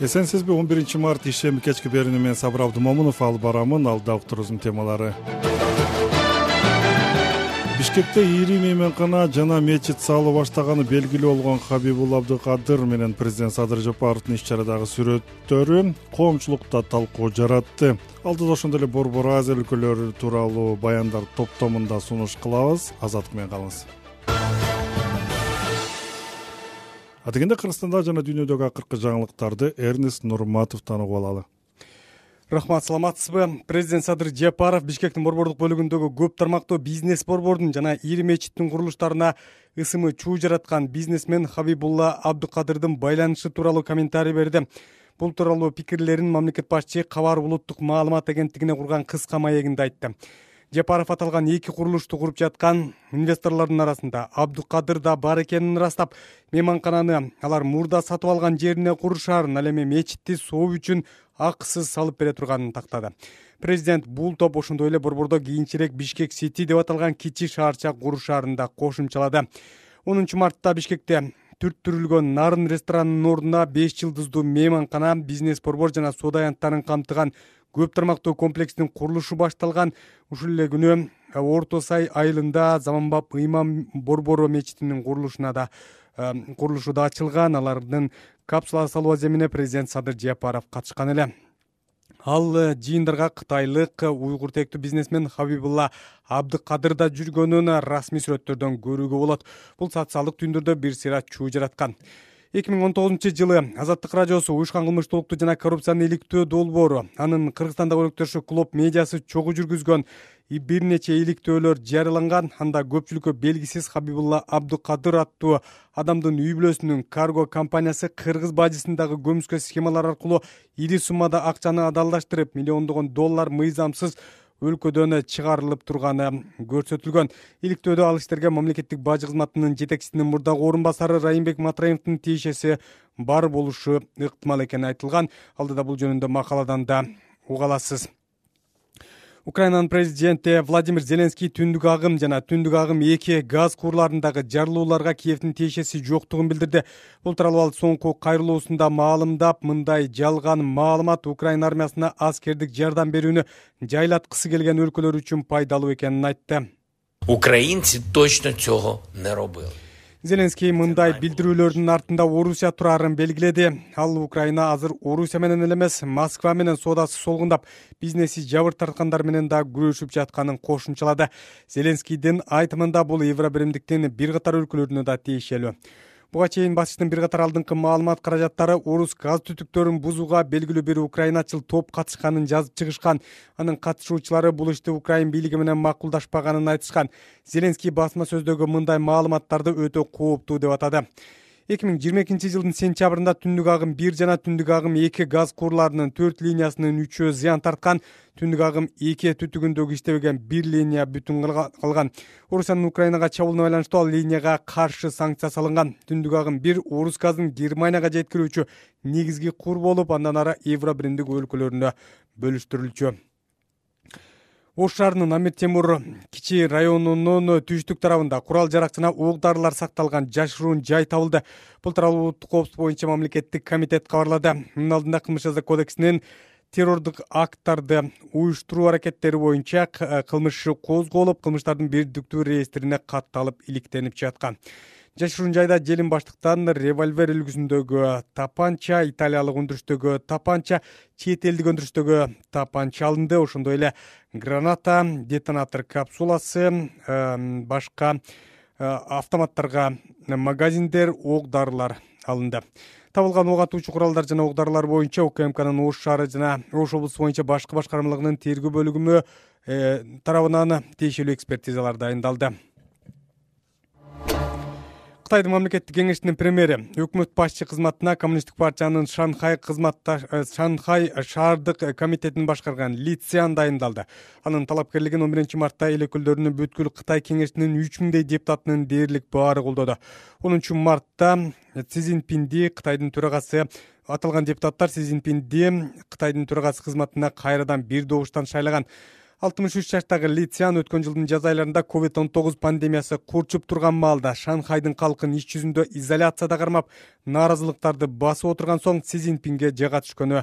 эсенсизби он биринчи март ишемби кечки берүүнү мен сабыр абдымомунов алып барамын. Алда уктуруубуздун темалары. Бишкекте ири мейманкана жана мечит салуу баштаганы белгилүү болгон хабибулла абдыкадыр менен президент садыр жапаровдун иш чарадагы сүрөттөрү коомчулукта талкуу жаратты. Алдыда ошондой эле борбор азия өлкөлөрү тууралуу баяндар топтомунда сунуш кылабыз. Азаттык менен калыңыз адегенде кыргызстандагы жана дүйнөдөгү акыркы жаңылыктарды эрнест нурматовдон угуп алалы. Рахмат саламатсызбы? Президент садыр жапаров бишкектин борбордук бөлүгүндөгү көп тармактуу бизнес борбордун жана ири мечиттин курулуштарына ысымы чуу жараткан бизнесмен хабибулла абдыкадырдын байланышы тууралуу комментарий берди. Бул тууралуу пикирлерин мамлекет башчы кабар улуттук маалымат агенттигине курган кыска маегинде айтты жапаров аталган эки курулушту куруп жаткан инвесторлордун арасында абдыкадыр да бар экенин ырастап мейманкананы алар мурда сатып алган жерине курушаарын ал эми мечитти соо үчүн акысыз салып бере турганын тактады. Президент бул топ ошондой эле борбордо кийинчерээк бишкек сити деп аталган кичи шаарча курушаарын да кошумчалады онунчу мартта бишкекте түрттүрүлгөн нарын ресторанынын ордуна беш жылдыздуу мейманкана бизнес борбор жана соода аянттарын камтыган көп тармактуу комплекстин курулушу башталган ушул эле күнү э, орто сай айылында заманбап ыйман борбору мечитинин курулушуна да э, курулушу да ачылган. Алардын капсула салуу аземине президент садыр жапаров катышкан эле. Ал э, жыйындарга кытайлык уйгур тектүү бизнесмен хабибулла абдыкадыр да жүргөнүн расмий сүрөттөрдөн көрүүгө болот. Бул социалдык түйүндөрдө бир сыйра чуу жараткан эки миң он тогузунчу жылы азаттык радиосу уюшкан кылмыштуулукту жана коррупцияны иликтөө долбоору анын кыргызстандагы өнөктөшү клуб медиасы чогуу жүргүзгөн бир нече иликтөөлөр жарыяланган анда көпчүлүккө белгисиз хабибулла абдыкадыр аттуу адамдын үй бүлөсүнүн карго компаниясы кыргыз бажысындагы көмүскө схемалар аркылуу ири суммада акчаны адалдаштырып миллиондогон доллар мыйзамсыз өлкөдөн чыгарылып турганы көрсөтүлгөн. Иликтөөдө ал иштерге мамлекеттик бажы кызматынын жетекчисинин мурдагы орун басары райымбек матраимовдун тиешеси бар болушу ыктымал экени айтылган. Алдыда бул жөнүндө макаладан да уга аласыз украинанын президенти владимир зеленский түндүк агым жана түндүк агым эки газ куурларындагы жарылууларга киевдин тиешеси жоктугун билдирди. Бул тууралуу ал соңку кайрылуусунда маалымдап мындай жалган маалымат украина армиясына аскердик жардам берүүнү жайлаткысы келген өлкөлөр үчүн пайдалуу экенин айтты. Украинцы точно цого не робили зеленский мындай билдирүүлөрдүн артында орусия турарын белгиледи. Ал украина азыр орусия менен эле эмес москва менен соодасы солгундап бизнеси жабыр тарткандар менен да күрөшүп жатканын кошумчалады. Зеленскийдин айтымында бул евро биримдиктин бир катар өлкөлөрүнө да тиешелүү буга чейин батыштын бир катар алдыңкы маалымат каражаттары орус газ түтүктөрүн бузууга белгилүү бир украиначыл топ катышканын жазып чыгышкан. Анын катышуучулары бул ишти украин бийлиги менен макулдашпаганын айтышкан. Зеленский басма сөздөгү мындай маалыматтарды өтө кооптуу деп атады эки миң жыйырма экинчи жылдын сентябрында түндүк агым бир жана түндүк агым эки газ куурларынын төрт линиясынын үчөө зыян тарткан түндүк агым эки түтүгүндөгү иштебеген бир линия бүтүн калган. Орусиянын украинага чабуулуна байланыштуу ал линияга каршы санкция салынган түндүк агым бир орус газын германияга жеткирүүчү негизги куур болуп андан ары евро биримдик өлкөлөрүнө бөлүштүрүлчү ош шаарынын амир темур кичи районунун түштүк тарабында курал жарак жана ок дарылар сакталган жашыруун жай табылды. Бул тууралуу улуттук коопсуздук боюнча мамлекеттик комитет кабарлады. Мунун алдында кылмыш жаза кодексинин террордук акттарды уюштуруу аракеттери боюнча кылмыш иши козголуп кылмыштардын бирдиктүү реестрине катталып иликтенип жаткан жашыруун жайда желим баштыктан револьвер үлгүсүндөгү тапанча италиялык өндүрүштөгү тапанча чет элдик өндүрүштөгү тапанча алынды. Ошондой эле граната детонатор капсуласы башка автоматтарга магазиндер ок дарылар алынды. Табылган ок атуучу куралдар жана ок дарылар боюнча укмкнын ош шаары жана ош облусу боюнча башкы башкармалыгынын тергөө бөлүгүмү э, тарабынан тиешелүү экспертизалар дайындалды кытайдын мамлекеттик кеңешинин премьери өкмөт башчы кызматына коммунисттик партиянын шанхай кызматташ э, шанхай шаардык комитетин башкарган ли цян дайындалды. Анын талапкерлигин он биринчи мартта эл өкүлдөрүнүн бүткүл кытай кеңешинин үч миңдей депутатынын дээрлик баары колдоду. Онунчу мартта си цзиньпинди кытайдын төрагасы аталган депутаттар си цзиньпинди кытайдын төрагасы кызматына кайрадан бир добуштан шайлаган алтымыш үч жаштагы ли цян өткөн жылдын жаз айларында ковид он тогуз пандемиясы курчуп турган маалда шанхайдын калкын иш жүзүндө изоляцияда кармап нааразылыктарды басып отурган соң си цзиньпинге жага түшкөнү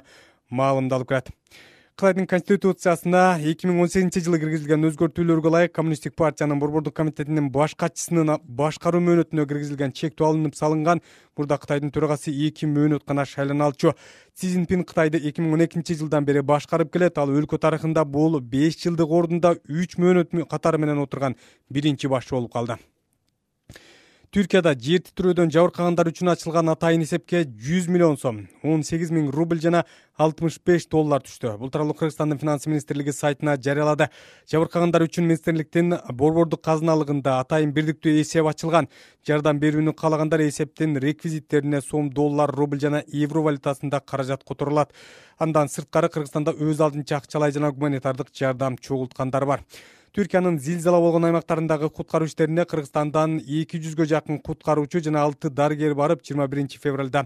маалымдалып келет кытайдын конституциясына эки миң он сегизинчи жылы киргизилген өзгөртүүлөргө ылайык коммунисттик партиянын борбордук комитетинин баш катчысынын башкаруу мөөнөтүнө киргизилген чектөө алынып салынган. Мурда кытайдын төрагасы эки мөөнөт гана шайлана алчу си цзиньпин кытайды эки миң он экинчи жылдан бери башкарып келет. Ал өлкө тарыхында бул беш жылдык ордунда үч мөөнөт катары менен отурган биринчи башчы болуп калды түркияда жер титирөөдөн жабыркагандар үчүн ачылган атайын эсепке жүз миллион сом он сегиз миң рубль жана алтымыш беш доллар түштү. Бул тууралуу кыргызстандын финансы министрлиги сайтына жарыялады. Жабыркагандар үчүн министрликтин борбордук казыналыгында атайын бирдиктүү эсеп ачылган. Жардам берүүнү каалагандар эсептин реквизиттерине сом доллар рубль жана евро валютасында каражат которулат андан сырткары кыргызстанда өз алдынча акчалай жана гуманитардык жардам чогулткандар бар түркиянын зилзала болгон аймактарындагы куткаруу иштерине кыргызстандан эки жүзгө жакын куткаруучу жана алты дарыгер барып жыйырма биринчи февралда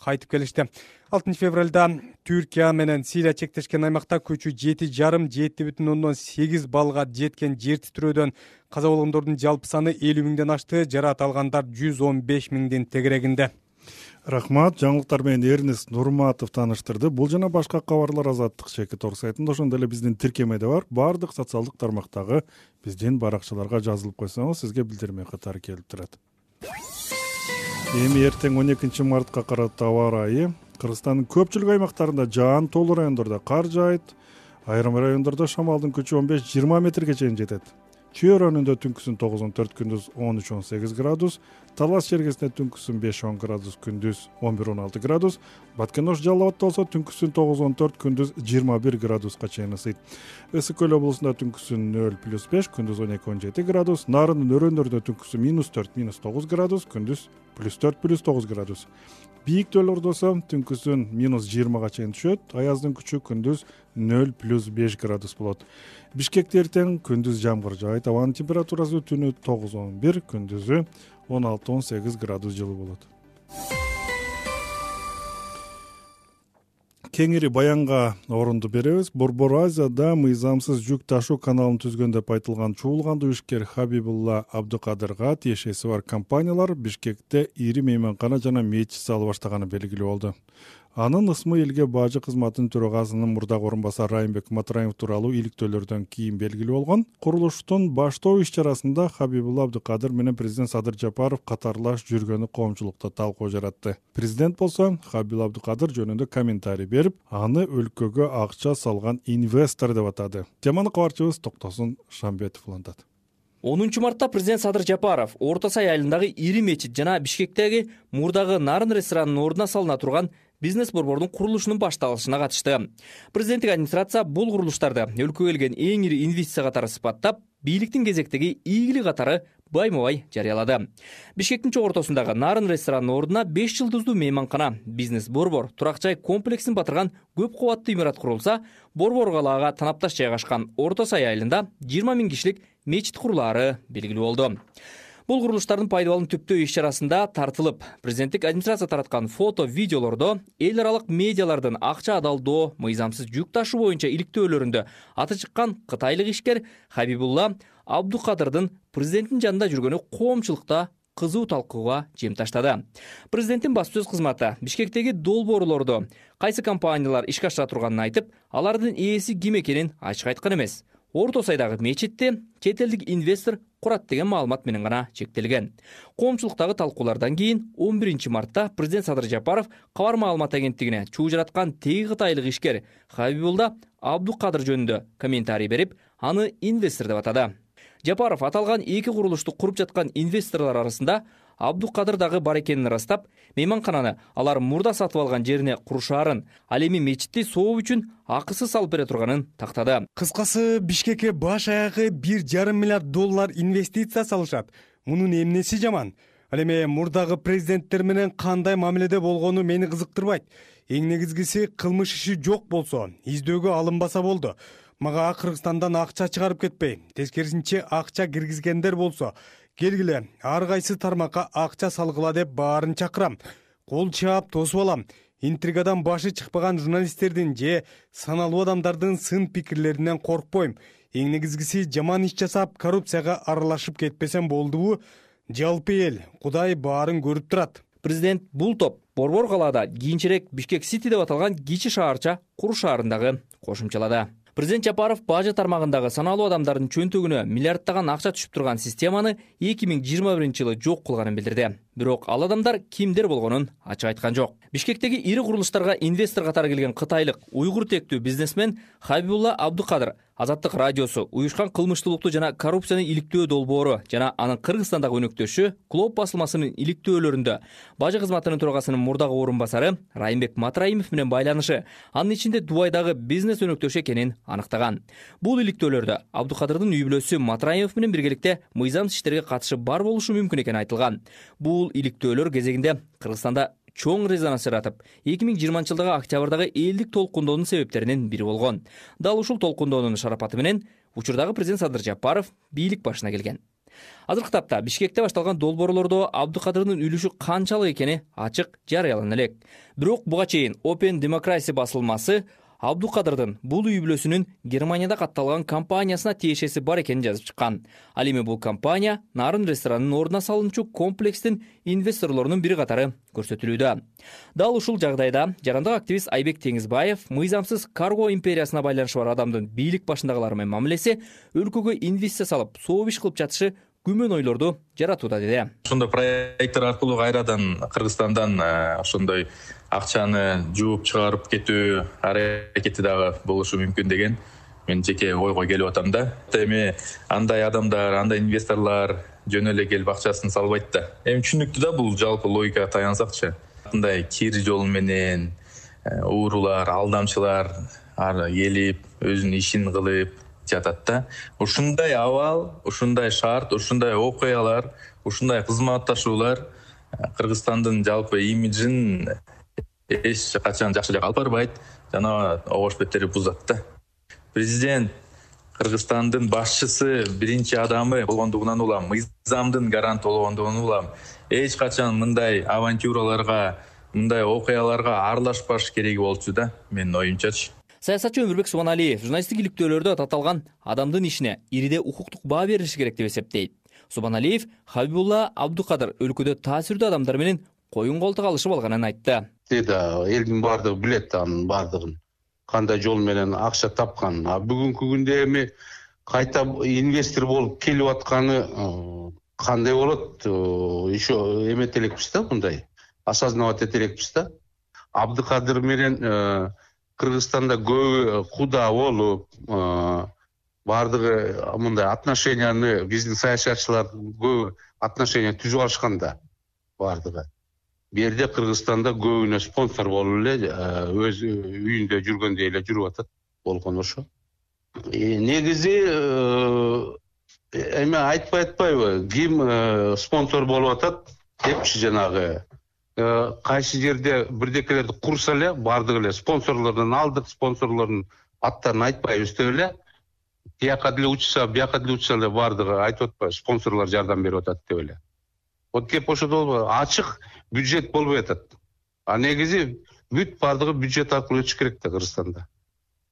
кайтып келишти. Алтынчы февралда түркия менен сирия чектешкен аймакта күчү жети жарым жети бүтүн ондон сегиз баллга жеткен жер титирөөдөн каза болгондордун жалпы саны элүү миңден ашты. Жараат алгандар жүз он беш миңдин тегерегинде рахмат. Жаңылыктар менен эрнест нурматов тааныштырды бул жана башка кабарлар азаттык чекит ор сайтында ошондой эле биздин тиркемеде бар. Баардык социалдык тармактагы биздин баракчаларга жазылып койсоңуз сизге билдирме катары келип турат эми эртең он экинчи мартка карата аба ырайы кыргызстандын көпчүлүк аймактарында жаан тоолуу райондордо кар жаайт айрым райондордо шамалдын күчү он беш жыйырма метрге чейин жетет чүй районунда түнкүсүн тогуз он төрт күндүз он үч он сегиз градус талас чергесинде түнкүсүн беш он градус күндүз он бир он алты градус баткен ош жалал абадда болсо түнкүсүн тогуз он төрт күндүз жыйырма бир градуска чейин ысыйт. Ысык көл облусунда түнкүсүн нөл плюс беш күндүз он эки он жети градус нарындын өрөөндөрүндө түнкүсү минус төрт минус тогуз градус күндүз плюс төрт плюс тогуз градус. Бийиктөөлөрдө болсо түнкүсүн минус жыйырмага чейин түшөт аяздын күчү күндүз нөл плюс беш градус болот. Бишкекте эртең күндүз жамгыр жаайт абанын температурасы түнү тогуз он бир күндүзү он алты он сегиз градус жылуу болот. Кеңири баянга орунду беребиз. Борбор азияда мыйзамсыз жүк ташуу каналын түзгөн деп айтылган чуулгандуу ишкер хабибулла абдыкадырга тиешеси бар компаниялар бишкекте ири мейманкана жана мечит сала баштаганы белгилүү болду анын ысмы элге бажы кызматынын төрагасынын мурдагы орун басары райымбек матраимов тууралуу иликтөөлөрдөн кийин белгилүү болгон курулуштун баштоо иш чарасында хабибулла абдыкадыр менен президент садыр жапаров катарлаш жүргөнү коомчулукта талкуу жаратты. Президент болсо хабибулла абдыкадыр жөнүндө комментарий берип аны өлкөгө акча салган инвестор деп атады. Теманы кабарчыбыз токтосун шамбетов улантат. Онунчу мартта президент садыр жапаров орто сай айылындагы ири мечит жана бишкектеги мурдагы нарын ресторанынын ордуна салына турган бизнес борбордун курулушунун башталышына катышты. Президенттик администрация бул курулуштарды өлкөгө келген эң ири инвестиция катары сыпаттап бийликтин кезектеги ийгилик катары байма бай жарыялады. Бишкектин чок ортосундагы нарын ресторанынын ордуна беш жылдыздуу мейманкана бизнес борбор турак жай комплексин батырган көп кабаттуу имарат курулса борбор калаага танапташ жайгашкан орто сай айылында жыйырма миң кишилик мечит курулаары белгилүү болду бул курулуштардын пайдабалын түптөө иш чарасында тартылып президенттик администрация тараткан фото видеолордо эл аралык медиалардын акча адалдоо мыйзамсыз жүк ташуу боюнча иликтөөлөрүндө аты чыккан кытайлык ишкер хабибулла абдукадырдын президенттин жанында жүргөнү коомчулукта кызуу талкууга жем таштады. Президенттин баспы сөз кызматы бишкектеги долбоорлордо кайсы компаниялар ишке ашыра турганын айтып алардын ээси ким экенин ачык айткан эмес орто сайдагы мечитти чет элдик инвестор курат деген маалымат менен гана чектелген. Коомчулуктагы талкуулардан кийин он биринчи мартта президент садыр жапаров кабар маалымат агенттигине чуу жараткан теги кытайлык ишкер хабибулда абдукадыр жөнүндө комментарий берип аны инвестор деп атады. Жапаров аталган эки курулушту куруп жаткан инвесторлор арасында абдукадыр дагы бар экенин ырастап мейманкананы алар мурда сатып алган жерине курушаарын ал эми мечитти сооп үчүн акысыз салып бере турганын тактады. Кыскасы бишкекке баш аягы бир жарым миллиард доллар инвестиция салышат. Мунун эмнеси жаман? Ал эми мурдагы президенттер менен кандай мамиледе болгону мени кызыктырбайт. Эң негизгиси кылмыш иши жок болсо издөөгө алынбаса болду. Мага кыргызстандан акча чыгарып кетпей тескерисинче акча киргизгендер болсо келгиле ар кайсы тармакка акча салгыла деп баарын чакырам. Кол чаап тосуп алам. Интригадан башы чыкпаган журналисттердин же саналуу адамдардын сын пикирлеринен коркпойм. Эң негизгиси жаман иш жасап коррупцияга аралашып кетпесем болдубу жалпы эл кудай баарын көрүп турат. Президент бул топ борбор калаада кийинчерээк бишкек сити деп аталган кичи шаарча куру шаарын дагы кошумчалады президент жапаров бажы тармагындагы саналуу адамдардын чөнтөгүнө миллиарддаган акча түшүп турган системаны эки миң жыйырма биринчи жылы жок кылганын билдирди бирок ал адамдар кимдер болгонун ачык айткан жок. Бишкектеги ири курулуштарга инвестор катары келген кытайлык уйгур тектүү бизнесмен хабибулла абдыкадыр азаттык радиосу уюшкан кылмыштуулукту жана коррупцияны иликтөө долбоору жана анын кыргызстандагы өнөктөшү клоп басылмасынын иликтөөлөрүндө бажы кызматынын төрагасынын мурдагы орун басары райымбек матраимов менен байланышы анын ичинде дубайдагы бизнес өнөктөшү экенин аныктаган. Бул иликтөөлөрдө абдыкадырдын үй бүлөсү матраимов менен биргеликте мыйзамсыз иштерге катышы бар болушу мүмкүн экени айтылган. Бул иликтөөлөр кезегинде кыргызстанда чоң резонанс жаратып эки миң жыйырманчы жылдагы октябрдагы элдик толкундоонун себептеринин бири болгон. Дал ушул толкундоонун шарапаты менен учурдагы президент садыр жапаров бийлик башына келген. Азыркы тапта бишкекте башталган долбоорлордо абдыкадырдын үлүшү канчалык экени ачык жарыялана элек. Бирок буга чейин опен демокраси басылмасы абдукадырдын бул үй бүлөсүнүн германияда катталган компаниясына тиешеси бар экенин жазып чыккан. Ал эми бул компания нарын ресторанынын ордуна салынчу комплекстин инвесторлорунун бири катары көрсөтүлүүдө. Дал ушул жагдайда жарандык активист айбек теңизбаев мыйзамсыз карго империясына байланышы бар адамдын бийлик башындагылар менен мамилеси өлкөгө инвестиция салып сооп иш кылып жатышы күмөн ойлорду жаратууда деди. Ошондой проекттер аркылуу кайрадан кыргызстандан э, ошондой акчаны жууп чыгарып кетүү аракети дагы болушу мүмкүн деген мен жеке ойго келип атам да. Эми андай адамдар андай инвесторлор жөн эле келип акчасын салбайт да. Эми түшүнүктүү да бул жалпы логикага таянсакчы. Мындай кир жол менен э, уурулар алдамчылар келип өзүнүн ишин кылып жатат да. Ушундай абал ушундай шарт ушундай окуялар ушундай кызматташуулар кыргызстандын жалпы имиджин эч качан жакшы жакка алып барбайт жана обош беттерди бузат да. Президент кыргызстандын башчысы биринчи адамы болгондугунан улам мыйзамдын гаранты болгондугунан улам эч качан мындай авантюраларга мындай окуяларга аралашпаш кереги болчу да менин оюмчачы саясатчы өмүрбек субаналиев журналисттик иликтөөлөрдө таталган адамдын ишине ириде укуктук баа берилиши керек деп эсептейт. Субаналиев хабибулла абдукадыр өлкөдө таасирдүү адамдар менен коюн колтук алышып алганын айтты элдин баардыгы билет анын баардыгын кандай жол менен акча тапканын а бүгүнкү күндө эми кайта инвестор болуп келип атканы э, кандай болот? Э, еще эмете элекпиз да мындай. Осознавать эте элекпиз да. Абдыкадыр менен э, кыргызстанда көбү куда болуп баардыгы мындай отношенияны биздин саясатчылар көбү отношения түзүп алышкан да баардыгы. Бул жерде кыргызстанда көбүнө спонсор болуп эле э, өз үйүндө жүргөндөй эле жүрүп атат болгону ошо. Э, негизи э, эме айтпай атпайбы ким спонсор болуп атат депчи жанагы кайсы жерде бирдекелерди курса эле баардыгы эле спонсорлордон алдык спонсорлордун аттарын айтпайбыз деп эле тияка деле учса бияка деле учса эле баардыгы айтып атпайбы спонсорлор жардам берип атат деп эле. Вот кеп ошодо болбойбу ачык бюджет болбой атат. А негизи бүт баардыгы бюджет аркылуу өтүш керек да кыргызстанда.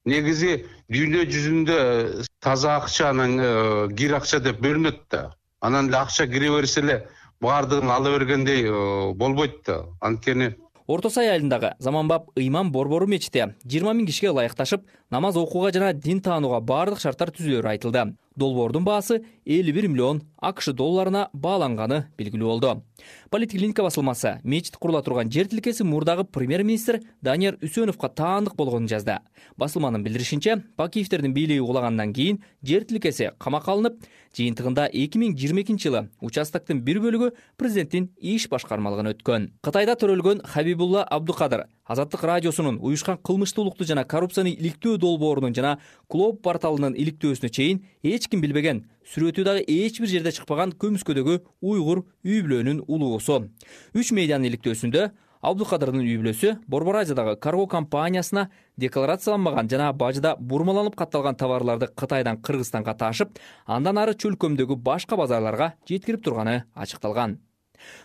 Негизи дүйнө жүзүндө таза акча анан э, кир акча деп бөлүнөт да. Анан эле акча кире берсе эле баардыгын ала бергендей э, болбойт да. Анткени орто сай айылындагы заманбап ыйман борбору мечити жыйырма миң кишиге ылайыкташып намаз окууга жана дин таанууга баардык шарттар түзүлөрү айтылды. Долбоордун баасы элүү бир миллион акш долларына бааланганы белгилүү болду. Политклиника басылмасы мечит курула турган жер тилкеси мурдагы премьер министр данияр үсөновго таандык болгонун жазды. Басылманын билдиришинче пакиевтердин бийлиги кулагандан кийин жер тилкеси камакка алынып жыйынтыгында эки миң жыйырма экинчи жылы участоктун бир бөлүгү президенттин иш башкармалыгына өткөн. Кытайда төрөлгөн хабибулла абдукадыр азаттык радиосунун уюшкан кылмыштуулукту жана коррупцияны иликтөө долбоорунун жана клоп порталынын иликтөөсүнө чейин эч ким билбеген сүрөтү дагы эч бир жерде чыкпаган көмүскөдөгү уйгур үй бүлөнүн улуусу. Үч медианын иликтөөсүндө абдукадырдын үй бүлөсү борбор азиядагы карго компаниясына декларацияланбаган жана бажыда бурмаланып катталган товарларды кытайдан кыргызстанга ташып андан ары чөлкөмдөгү башка базарларга жеткирип турганы ачыкталган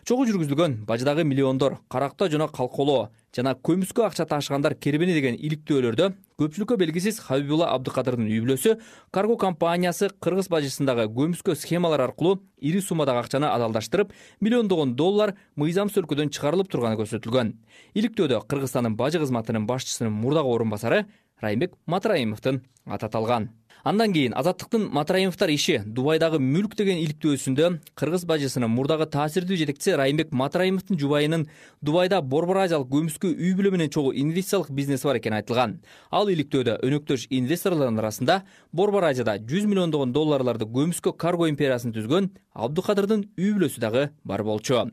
чогуу жүргүзүлгөн бажыдагы миллиондор каракта жана калколоо жана көмүскө акча ташыгандар кербени деген иликтөөлөрдө көпчүлүккө белгисиз хабибулла абдыкадырдын үй бүлөсү карго компаниясы кыргыз бажысындагы көмүскө схемалар аркылуу ири суммадагы акчаны адалдаштырып миллиондогон доллар мыйзамсыз өлкөдөн чыгарылып турганы көрсөтүлгөн. Иликтөөдө кыргызстандын бажы кызматынын башчысынын мурдагы орун басары райымбек матраимовдун аты аталган андан кийин азаттыктын матраимовдор иши дубайдагы мүлк деген иликтөөсүндө кыргыз бажысынын мурдагы таасирдүү жетекчиси райымбек матраимовдун жубайынын дубайда борбор азиялык көмүскө үй бүлө менен чогуу инвестициялык бизнеси бар экени айтылган. Ал иликтөөдө өнөктөш инвесторлордун арасында борбор азияда жүз миллиондогон долларларды көмүскө карго империясын түзгөн абдыкадырдын үй бүлөсү дагы бар болчу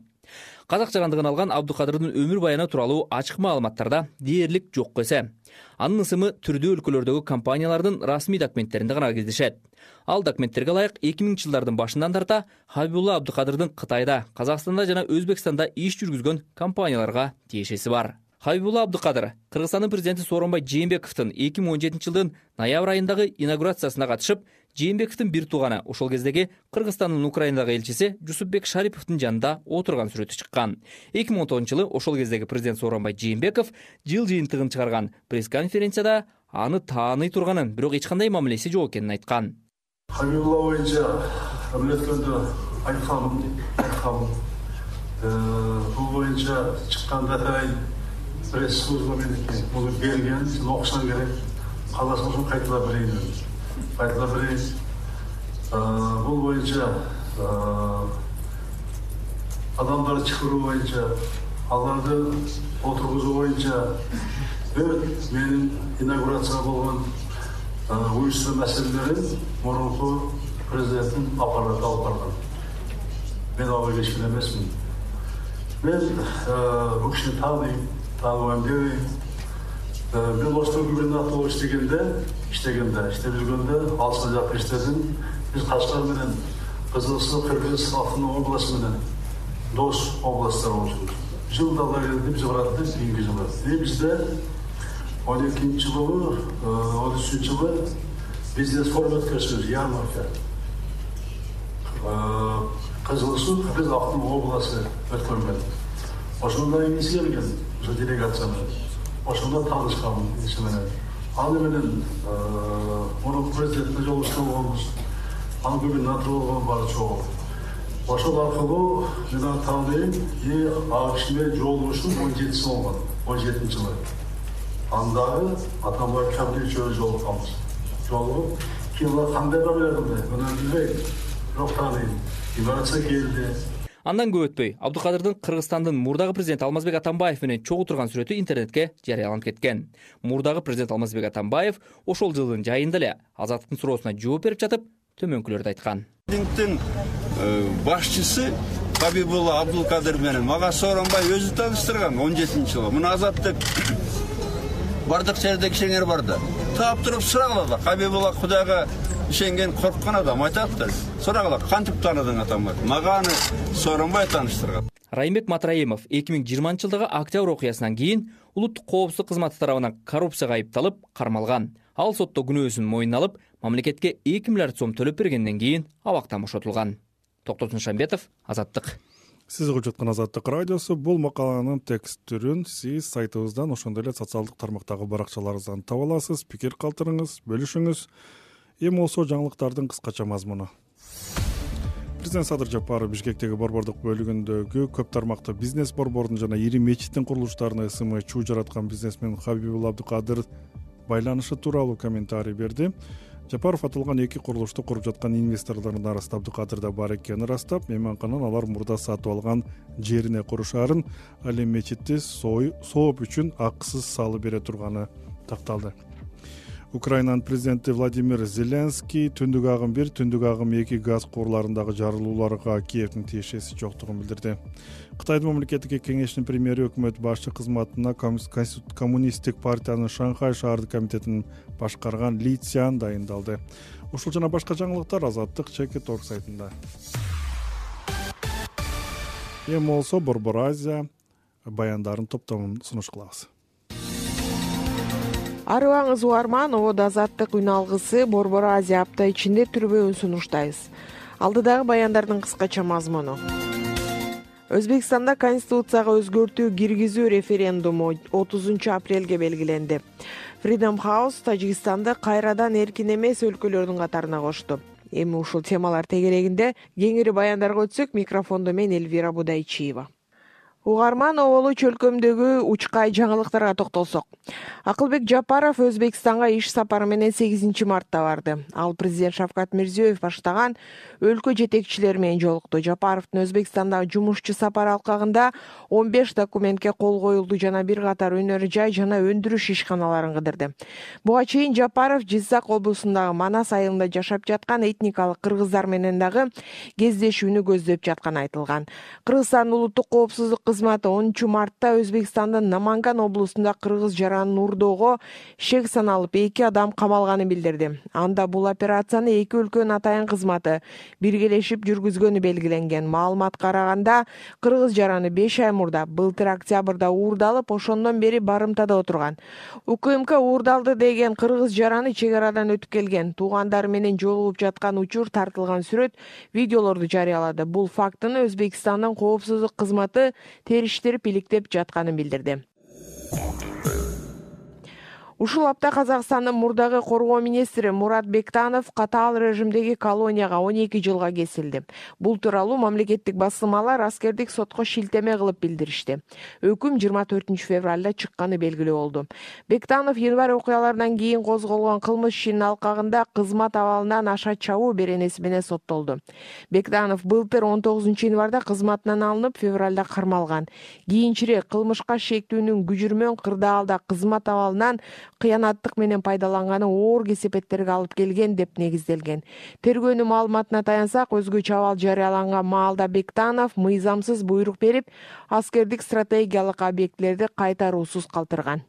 казак жарандыгын алган абдыкадырдын өмүр баяны тууралуу ачык маалыматтарда дээрлик жок эсе. Анын ысымы түрдүү өлкөлөрдөгү компаниялардын расмий документтеринде гана кездешет. Ал документтерге ылайык эки миңинчи жылдардын башынан тарта хабибулла абдыкадырдын кытайда казакстанда жана өзбекстанда иш жүргүзгөн компанияларга тиешеси бар. Хабибулла абдыкадыр кыргызстандын президенти сооронбай жээнбековдун эки миң он жетинчи жылдын ноябрь айындагы инаугурациясына катышып жээнбековдун бир тууганы ошол кездеги кыргызстандын украинадагы элчиси жусупбек шариповдун жанында отурган сүрөтү чыккан. Эки миң он тогузунчу жылы ошол кездеги президент сооронбай жээнбеков жыл жыйынтыгын чыгарган пресс конференцияда аны тааный турганын бирок эч кандай мамилеси жок экенин айткан. Боюнча эмилеткөндө айтканмын айтканмын э, бул боюнча чыкканда атайын пресс служба меники муну берген сен окушуң керек. Кааласаң ошону кайталап берейин кайталап берейин бул боюнча адамдарды чакыруу боюнча аларды отургузуу боюнча бүт менин инаугурация болгон уюштуруу маселелерин мурунку президенттин аппараты алып барган. Мен ага кечкен эмесмин. Мен бул кишини тааныйм тааныбайм дебейм мен ошто губернатор болуп иштегенде иштегенде иштеп жүргөндө алыскы жакта иштедим биз кашкар менен кызыл суу кыргыз автономия областы менен дос областтар болчубуз жылда ала келди биз барат эле кийинки жылы. И бизде он экинчи жылы он үчүнчү жылы бизнес форум өткөзбүз ярмарка. Кызыл суу автономия областы өткөргөн ошондо иниси келген ошо менен ошондо таанышканмын иши менен аны менен мурунку президентке жолугушкан болгонбуз анын губернатор болгон баары чогуу ошол аркылуу мен аны тааныйм и ал киши менен жолугушуум он жетиси болгон он жетинчи жылы аны дагы атамбаев кабир үчөөбүз жолукканбыз жолугуп кийин улар кандай мамиле кылды муну билбейм бирок тааныйм инаугурация келди андан көп өтпөй. Абдыкадырдын кыргызстандын мурдагы президенти алмазбек атамбаев менен чогуу турган сүрөтү интернетке жарыяланып кеткен. Мурдагы президент алмазбек атамбаев ошол жылдын жайында эле азаттыктын суроосуна жооп берип жатып төмөнкүлөрдү айткан. Президенттин э, башчысы хабибулла абдулкадыр менен мага сооронбай өзү тааныштырган он жетинчи жылы. Муну азаттык бардык жерде кишилер бар да. Таап туруп сурагыла хабибулла кудайга ишенген корккон адам айтат да сурагыла кантип тааныдың атамбаевди мага аны сооронбай тааныштырган. Райымбек матраимов эки миң жыйырманчы жылдагы октябрь окуясынан кийин улуттук коопсуздук кызматы тарабынан коррупцияга айыпталып кармалган. Ал сотто күнөөсүн мойнуна алып мамлекетке эки миллиард сом төлөп бергенден кийин абактан бошотулган. Токтосун шамбетов азаттык сиз угуп жаткан азаттык радиосу бул макаланын текст түрүн сиз сайтыбыздан ошондой эле социалдык тармактагы баракчаларыбыздан таба аласыз пикир калтырыңыз бөлүшүңүз эми болсо жаңылыктардын кыскача мазмуну. Президент садыр жапаров бишкектеги борбордук бөлүгүндөгү көп тармактуу бизнес борбордун жана ири мечиттин курулуштарына ысымы чуу жараткан бизнесмен хабибулла абдыкадыр байланышы тууралуу комментарий берди. Жапаров аталган эки курулушту куруп жаткан инвесторлордун арасында абдыкадыр да бар экенин ырастап мейманкананы алар мурда сатып алган жерине курушаарын ал эми мечитти сооп үчүн акысыз салып бере турганы такталды украинанын президенти владимир зеленский түндүк агым бир түндүк агым эки газ куурларындагы жарылууларга киевдин тиешеси жоктугун билдирди. Кытайдын мамлекеттик кеңешинин премьери өкмөт башчы кызматына коммунисттик партиянын шанхай шаардык комитетин башкарган ли цян дайындалды. Ушул жана башка жаңылыктар азаттык чекит орг сайтында. Эми болсо борбор азия баяндарын топтомун сунуш кылабыз арыбаңыз угарман ободо азаттык үн алгысы борбор азия апта ичинде түрбөүн сунуштайбыз. Алдыдагы баяндардын кыскача мазмуну. Өзбекстанда конституцияга өзгөртүү киргизүү референдуму отузунчу апрелге белгиленди. Freedom house тажикстанды кайрадан эркин эмес өлкөлөрдүн катарына кошту эми ушул темалар тегерегинде кеңири баяндарга өтсөк микрофондо мен элвира будайчиева угарман оболу чөлкөмдөгү учкай жаңылыктарга токтолсок. Акылбек жапаров өзбекстанга иш сапары менен сегизинчи мартта барды. Ал президент шавкат мирзиеев баштаган өлкө жетекчилери менен жолукту. Жапаровдун өзбекстандагы жумушчу сапары алкагында он беш документке кол коюлду жана бир катар өнөр жай жана өндүрүш ишканаларын кыдырды. Буга чейин жапаров жизак облусундагы манас айылында жашап жаткан этникалык кыргыздар менен дагы кездешүүнү көздөп жатканы айтылган. Кыргызстандын улуттук коопсуздук кызматы онунчу мартта өзбекстандын наманган облусунда кыргыз жаранын уурдоого шек саналып эки адам камалганын билдирди. Анда бул операцияны эки өлкөнүн атайын кызматы биргелешип жүргүзгөнү белгиленген. Маалыматка караганда кыргыз жараны беш ай мурда былтыр октябрда уурдалып ошондон бери барымтада отурган. Укмк уурдалды деген кыргыз жараны чек арадан өтүп келген. Туугандары менен жолугуп жаткан учур тартылган сүрөт видеолорду жарыялады. Бул фактыны өзбекстандын коопсуздук кызматы териштирип иликтеп жатканын билдирди ушул апта казакстандын мурдагы коргоо министри мурат бектанов катаал режимдеги колонияга он эки жылга кесилди. Бул тууралуу мамлекеттик басылмалар аскердик сотко шилтеме кылып билдиришти. Өкүм жыйырма төртүнчү февралда чыкканы белгилүү болду. Бектанов январь окуяларынан кийин козголгон кылмыш ишинин алкагында кызмат абалынан аша чабуу беренеси менен соттолду. Бектанов былтыр он тогузунчу январда кызматынан алынып февралда кармалган. Кийинчерээк кылмышка шектүүнүн күжүрмөн кырдаалда кызмат абалынан кыянаттык менен пайдаланганы оор кесепеттерге алып келген деп негизделген. Тергөөнүн маалыматына таянсак өзгөчө абал жарыяланган маалда бектанов мыйзамсыз буйрук берип аскердик стратегиялык объектилерди кайтаруусуз калтырган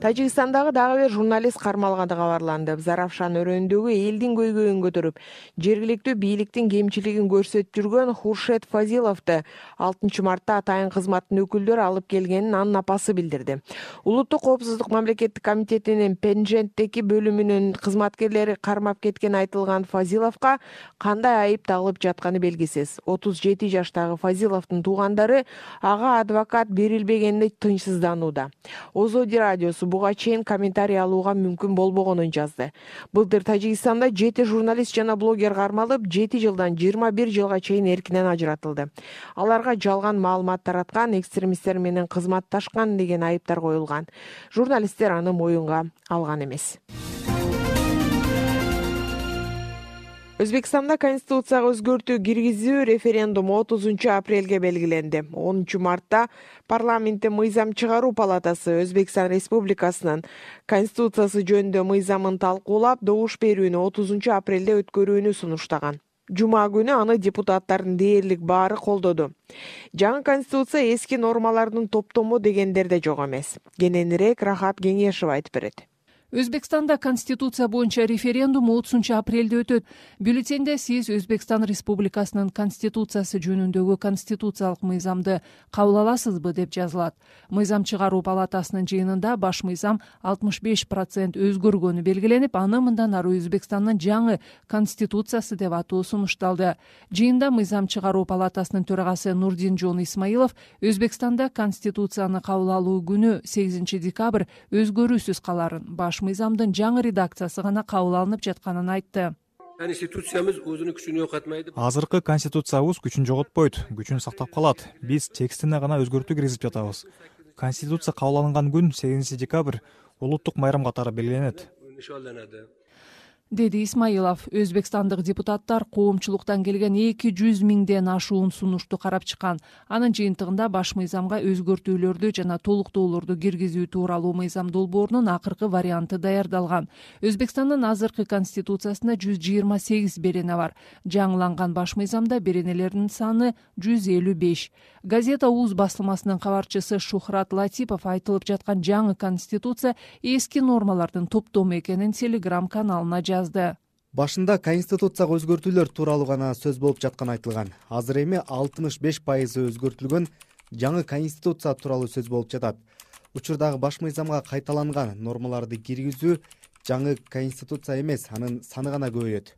тажикстандагы дагы бир журналист кармалганы кабарланды. Заравшан өрөөнүндөгү элдин көйгөйүн көтөрүп жергиликтүү бийликтин кемчилигин көрсөтүп жүргөн хуршет фазиловду алтынчы мартта атайын кызматтын өкүлдөрү алып келгенин анын апасы билдирди. Улуттук коопсуздук мамлекеттик комитетинин пенженттеки бөлүмүнүн кызматкерлери кармап кеткени айтылган фазиловго кандай айып тагылып жатканы белгисиз. Отуз жети жаштагы фазиловдун туугандары ага адвокат берилбегенине тынчсызданууда. Озоди радиосу буга чейин комментарий алууга мүмкүн болбогонун жазды. Былтыр тажикстанда жети журналист жана блогер кармалып жети жылдан жыйырма бир жылга чейин эркинен ажыратылды. Аларга жалган маалымат тараткан экстремисттер менен кызматташкан деген айыптар коюлган. Журналисттер аны моюнга алган эмес өзбекстанда конституцияга өзгөртүү киргизүү референдуму отузунчу апрелге белгиленди. Онунчу мартта парламентте мыйзам чыгаруу палатасы өзбекстан республикасынын конституциясы жөнүндө мыйзамын талкуулап добуш берүүнү отузунчу апрелде өткөрүүнү сунуштаган. Жума күнү аны депутаттардын дээрлик баары колдоду. Жаңы конституция эски нормалардын топтому дегендер да жок эмес. Кененирээк рахат кеңешова айтып берет өзбекстанда конституция боюнча референдум отузунчу апрелде өтөт. Бюллетенде сиз өзбекстан республикасынын конституциясы жөнүндөгү конституциялык мыйзамды кабыл аласызбы деп жазылат. Мыйзам чыгаруу палатасынын жыйынында баш мыйзам алтымыш беш процент өзгөргөнү белгиленип аны мындан ары өзбекстандын жаңы конституциясы деп атоо сунушталды. Жыйында мыйзам чыгаруу палатасынын төрагасы нурдинжон исмаилов өзбекстанда конституцияны кабыл алуу күнү сегизинчи декабрь өзгөрүүсүз каларын баш мыйзамдын жаңы редакциясы гана кабыл алынып жатканын айтты. Конституциябыз өзүнүн күчүн жоготпойт азыркы конституциябыз күчүн жоготпойт күчүн сактап калат. Биз текстине гана өзгөртүү киргизип жатабыз. Конституция кабыл алынган күн сегизинчи декабрь улуттук майрам катары белгиленет деди исмаилов өзбекстандык депутаттар коомчулуктан келген эки жүз миңден ашуун сунушту карап чыккан. Анын жыйынтыгында баш мыйзамга өзгөртүүлөрдү жана толуктоолорду киргизүү тууралуу мыйзам долбоорунун акыркы варианты даярдалган. Өзбекстандын азыркы конституциясында жүз жыйырма сегиз берене бар. Жаңыланган баш мыйзамда беренелердин саны жүз элүү беш. Газета уз басылмасынын кабарчысы шухрат латипов айтылып жаткан жаңы конституция эски нормалардын топтому экенин телеграм каналына жазды башында конституцияга өзгөртүүлөр тууралуу гана сөз болуп жатканы айтылган. Азыр эми алтымыш беш пайызы өзгөртүлгөн жаңы конституция тууралуу сөз болуп жатат. Учурдагы баш мыйзамга кайталанган нормаларды киргизүү жаңы конституция эмес анын саны гана көбөйөт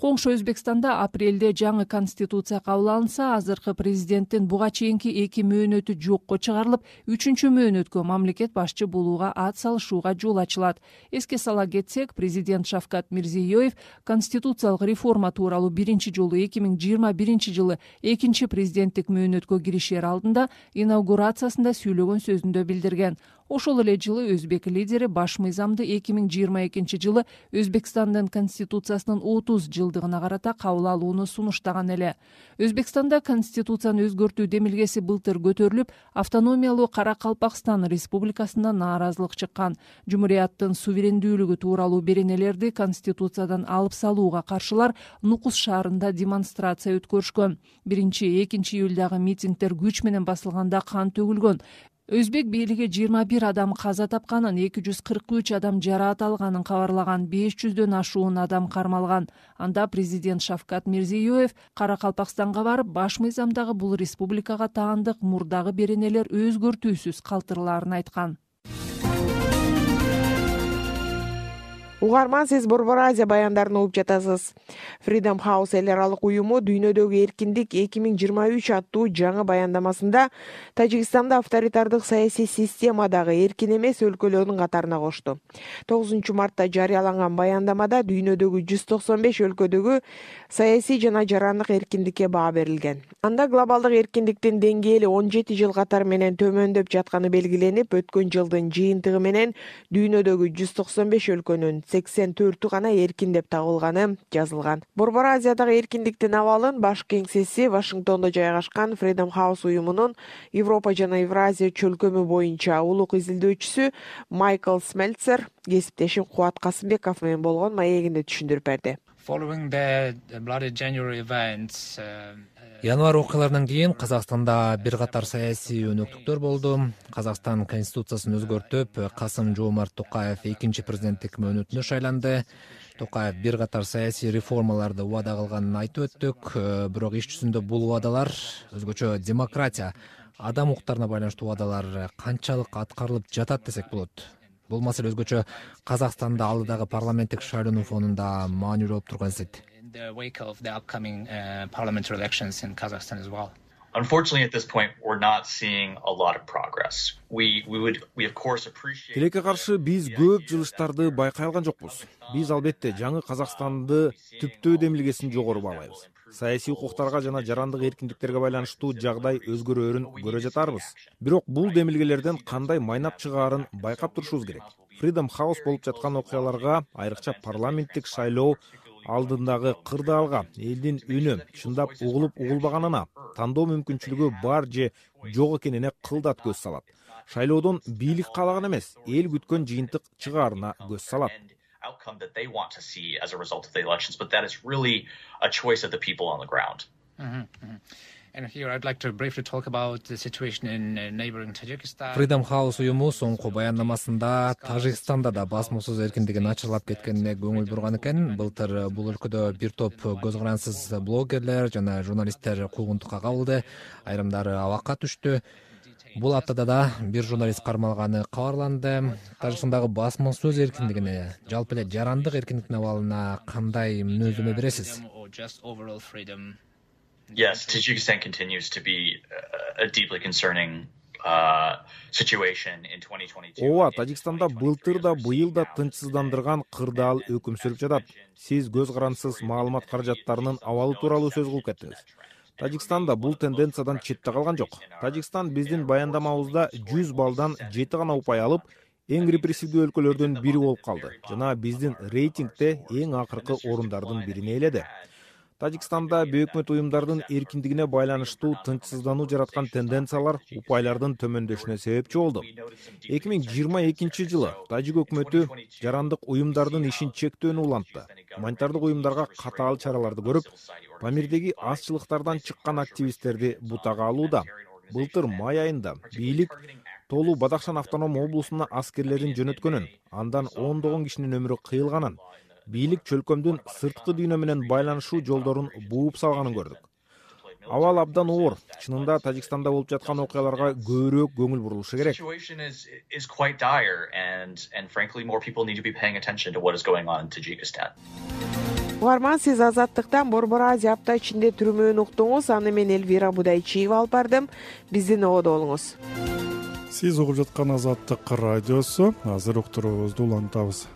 коңшу өзбекстанда апрелде жаңы конституция кабыл алынса азыркы президенттин буга чейинки эки мөөнөтү жокко чыгарылып үчүнчү мөөнөткө мамлекет башчы болууга ат салышууга жол ачылат. Эске сала кетсек президент шавкат мирзиеев конституциялык реформа тууралуу биринчи жолу эки миң жыйырма биринчи жылы экинчи президенттик мөөнөткө киришер алдында инаугурациясында сүйлөгөн сөзүндө билдирген ошол эле жылы өзбек лидери баш мыйзамды эки миң жыйырма экинчи жылы өзбекстандын конституциясынын отуз жылдыгына карата кабыл алууну сунуштаган эле. Өзбекстанда конституцияны өзгөртүү демилгеси былтыр көтөрүлүп автономиялуу кара калпакстан республикасында нааразылык чыккан. Жумурияттын суверендүүлүгү тууралуу беренелерди конституциядан алып салууга каршылар нукус шаарында демонстрация өткөрүшкөн. Биринчи экинчи июлдагы митингдер күч менен басылганда кан төгүлгөн өзбек бийлиги жыйырма бир адам каза тапканын эки жүз кырк үч адам жараат алганын кабарлаган беш жүздөн ашуун адам кармалган. Анда президент шавкат мирзиеев кара калпакстанга барып баш мыйзамдагы бул республикага таандык мурдагы беренелер өзгөртүүсүз калтырылаарын айткан угарман сиз борбор азия баяндарын угуп жатасыз. Freedom house эл аралык уюму дүйнөдөгү эркиндик эки миң жыйырма үч аттуу жаңы баяндамасында тажикстанда авторитардык саясий системадагы эркин эмес өлкөлөрдүн катарына кошту тогузунчу мартта жарыяланган баяндамада дүйнөдөгү жүз токсон беш өлкөдөгү саясий жана жарандык эркиндикке баа берилген. Анда глобалдык эркиндиктин деңгээли он жети жыл катары менен төмөндөп жатканы белгиленип өткөн жылдын жыйынтыгы менен дүйнөдөгү жүз токсон беш өлкөнүн сексен төртү гана эркин деп табылганы жазылган. Борбор азиядагы эркиндиктин абалын баш кеңсеси вашингтондо жайгашкан freedom house уюмунун европа жана евразия чөлкөмү боюнча улук изилдөөчүсү майкл смельцер кесиптешим кубат касымбеков менен болгон маегинде түшүндүрүп берди январь окуяларынан кийин казакстанда бир катар саясий өнөктүктөр болду. Казакстан конституциясын өзгөртүп касым жоомарт токаев экинчи президенттик мөөнөтүнө шайланды. Токаев бир катар саясий реформаларды убада кылганын айтып өттүк. Бирок иш жүзүндө бул убадалар өзгөчө демократия адам укуктарына байланыштуу убадалар канчалык аткарылып жатат десек болот. Бул маселе өзгөчө казакстанда алдыдагы парламенттик шайлоонун фонунда маанилүү болуп турган эсет тилекке каршы биз көп жылыштарды байкай алган жокпуз. биз албетте жаңы казакстанды түптөө демилгесин жогору баалайбыз. саясий укуктарга жана жарандык эркиндиктерге байланыштуу жагдай өзгөрөөрүн көрө жатарбыз. бирок бул демилгелерден кандай майнап чыгаарын байкап турушубуз керек. freedom house болуп жаткан окуяларга айрыкча парламенттик шайлоо алдындагы кырдаалга элдин үнү чындап угулуп угулбаганына тандоо мүмкүнчүлүгү бар же жок экенине кылдат көз салат. Шайлоодон бийлик каалаган эмес эл күткөн жыйынтык чыгаарына көз салат. Outcome that they want to see as a result of the elections but that is really a choice of the people on the ground freedom house уюму соңку баяндамасында тажикстанда да басмасөз эркиндигин ачырлап кеткенине көңүл бурган экен былтыр бул өлкөдө бир топ көз карансыз блогерлер жана журналисттер куугунтукка кабылды. Айрымдары абакка түштү. Бул аптада да бир журналист кармалганы кабарланды. Тажикстандагы басма сөз эркиндигине жалпы эле жарандык эркиндиктин абалына кандай мүнөздөмө бересиз ооба тажикстанда былтыр да быйыл да тынчсыздандырган кырдаал өкүм сүрүп жатат. Сиз көз карансыз маалымат каражаттарынын абалы тууралуу сөз кылып кеттиңиз. Тажикстан да бул тенденциядан четте калган жок. Тажикстан биздин баяндамабызда жүз баллдан жети гана упай алып эң репрессивдүү өлкөлөрдүн бири болуп калды. Жана биздин рейтингде эң акыркы орундардын бирин ээледи тажикстанда бейөкмөт уюмдардын эркиндигине байланыштуу тынчсыздануу жараткан тенденциялар упайлардын төмөндөшүнө себепчи болду. эки миң жыйырма экинчи жылы тажик өкмөтү жарандык уюмдардын ишин чектөөнү улантты. Гуманитардык уюмдарга катаал чараларды көрүп памирдеги азчылыктардан чыккан активисттерди бутага алууда. Былтыр май айында бийлик толу бадахшан автоном облусуна аскерлерин жөнөткөнүн андан ондогон кишинин өмүрү кыйылганын бийлик чөлкөмдүн сырткы дүйнө менен байланышуу жолдорун бууп салганын көрдүк. Абал абдан оор чынында тажикстанда болуп жаткан окуяларга көбүрөөк көңүл бурулушу керек. Угарман сиз азаттыктан борбор азия апта ичинде түрмөөнү уктуңуз. Аны мен элвира будайчиева алып бардым. Биздин ободо болуңуз. Сиз угуп жаткан азаттык радиосу. Азыр уктуруубузду улантабыз